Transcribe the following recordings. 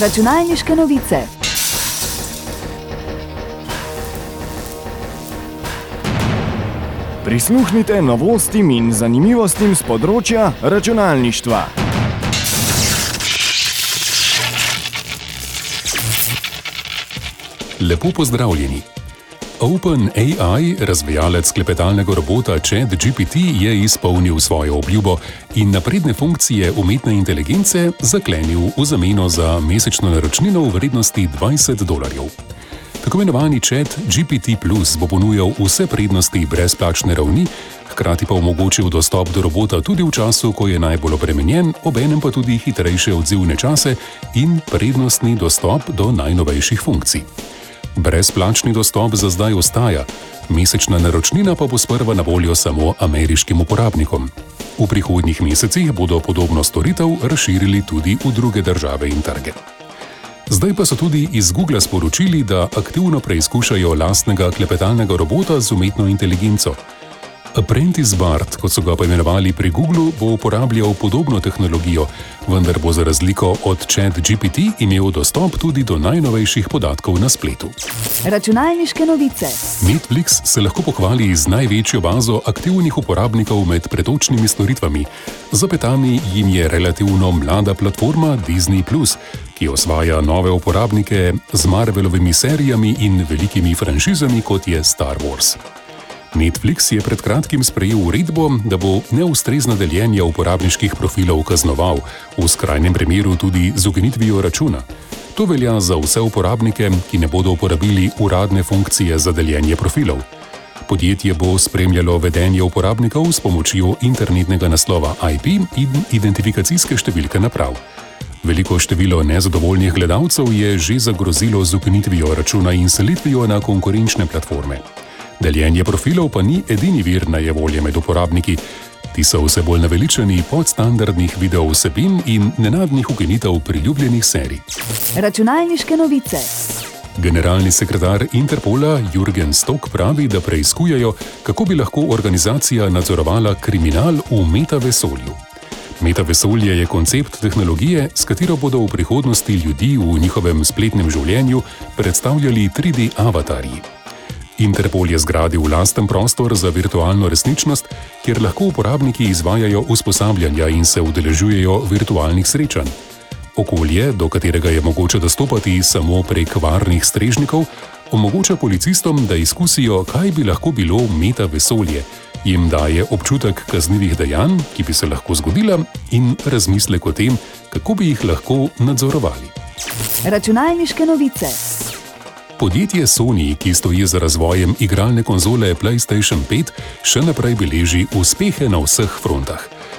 Računalniške novice. Prisluhnite novostim in zanimivostim z področja računalništva. Lepo pozdravljeni. OpenAI, razvijalec klepetalnega robota ChatGPT, je izpolnil svojo obljubo in napredne funkcije umetne inteligence zaklenil v zameno za mesečno naročnino v vrednosti 20 dolarjev. Tako imenovani ChatGPT Plus bo ponujal vse prednosti brezplačne ravni, hkrati pa omogočil dostop do robota tudi v času, ko je najbolj obremenjen, obenem pa tudi hitrejše odzivne čase in prednostni dostop do najnovejših funkcij. Brezplačni dostop za zdaj ostaja, mesečna naročnina pa bo sprva na voljo samo ameriškim uporabnikom. V prihodnjih mesecih bodo podobno storitev razširili tudi v druge države in trge. Zdaj pa so tudi iz Google sporočili, da aktivno preizkušajo lastnega klepetalnega robota z umetno inteligenco. Apprentice Bart, kot so ga poimenovali pri Googlu, bo uporabljal podobno tehnologijo, vendar bo za razliko od ChatGPT imel dostop tudi do najnovejših podatkov na spletu. Računalniške novice. Netflix se lahko pohvali z največjo bazo aktivnih uporabnikov med pretočnimi storitvami. Za petami jim je relativno mlada platforma Disney, ki osvaja nove uporabnike z Marvelovimi serijami in velikimi franšizami, kot je Star Wars. Netflix je pred kratkim sprejel uredbo, da bo neustrezna deljenja uporabniških profilov kaznoval, v skrajnem primeru tudi z ukinitvijo računa. To velja za vse uporabnike, ki ne bodo uporabili uradne funkcije za deljenje profilov. Podjetje bo spremljalo vedenje uporabnikov s pomočjo internetnega naslova IP in identifikacijske številke naprav. Veliko število nezadovoljnih gledalcev je že zagrozilo z ukinitvijo računa in selitvijo na konkurenčne platforme. Deljenje profilov pa ni edini vir najvolje med uporabniki. Ti so vse bolj naveličani podstandardnih video vsebin in nenadnih ukinitev priljubljenih serij. Računalniške novice. Generalni sekretar Interpola Jürgen Stok pravi, da preizkujajo, kako bi lahko organizacija nadzorovala kriminal v metavesolju. Metavesolje je koncept tehnologije, s katero bodo v prihodnosti ljudi v njihovem spletnem življenju predstavljali 3D avatarji. Interpol je zgradil lasten prostor za virtualno resničnost, kjer lahko uporabniki izvajajo usposabljanja in se udeležujejo virtualnih srečanj. Okolje, do katerega je mogoče dostopati samo prek varnih strežnikov, omogoča policistom, da izkusijo, kaj bi lahko bilo meta vesolje, jim daje občutek kaznivih dejanj, ki bi se lahko zgodila, in razmislek o tem, kako bi jih lahko nadzorovali. Računalniške novice. Podjetje Sony, ki stoji za razvojem igralne konzole PlayStation 5, še naprej beleži uspehe na vseh frontah.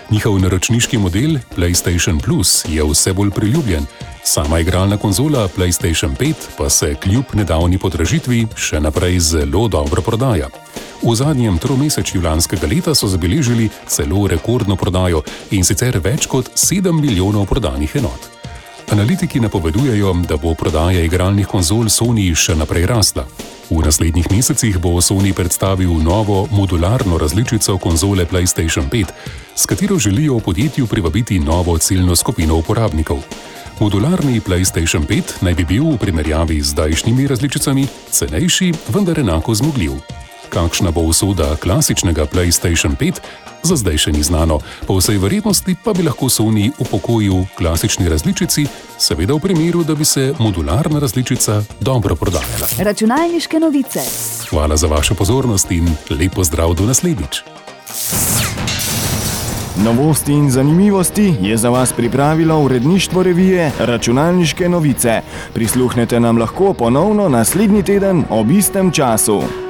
Njihov naročniški model PlayStation Plus je vse bolj priljubljen, sama igralna konzola PlayStation 5 pa se kljub nedavni podražitvi še naprej zelo dobro prodaja. V zadnjem tromesečju lanskega leta so zabeležili celo rekordno prodajo in sicer več kot 7 milijonov prodanih enot. Analitiki napovedujejo, da bo prodaja igralnih konzol Sony še naprej rasla. V naslednjih mesecih bo Sony predstavil novo modularno različico konzole PlayStation 5, s katero želijo v podjetju privabiti novo ciljno skupino uporabnikov. Modularni PlayStation 5 naj bi bil v primerjavi z zdajšnjimi različicami cenejši, vendar enako zmogljiv. Kakšna bo usoda klasičnega PlayStation 5, za zdaj še ni znano, po vsej verjetnosti pa bi lahko Sony upokojil klasični različici, seveda v primeru, da bi se modularna različica dobro prodajala. Računalniške novice. Hvala za vašo pozornost in lepo zdrav do naslednjič. Novosti in zanimivosti je za vas pripravilo uredništvo revije Računalniške novice. Prisluhnete nam lahko ponovno naslednji teden ob istem času.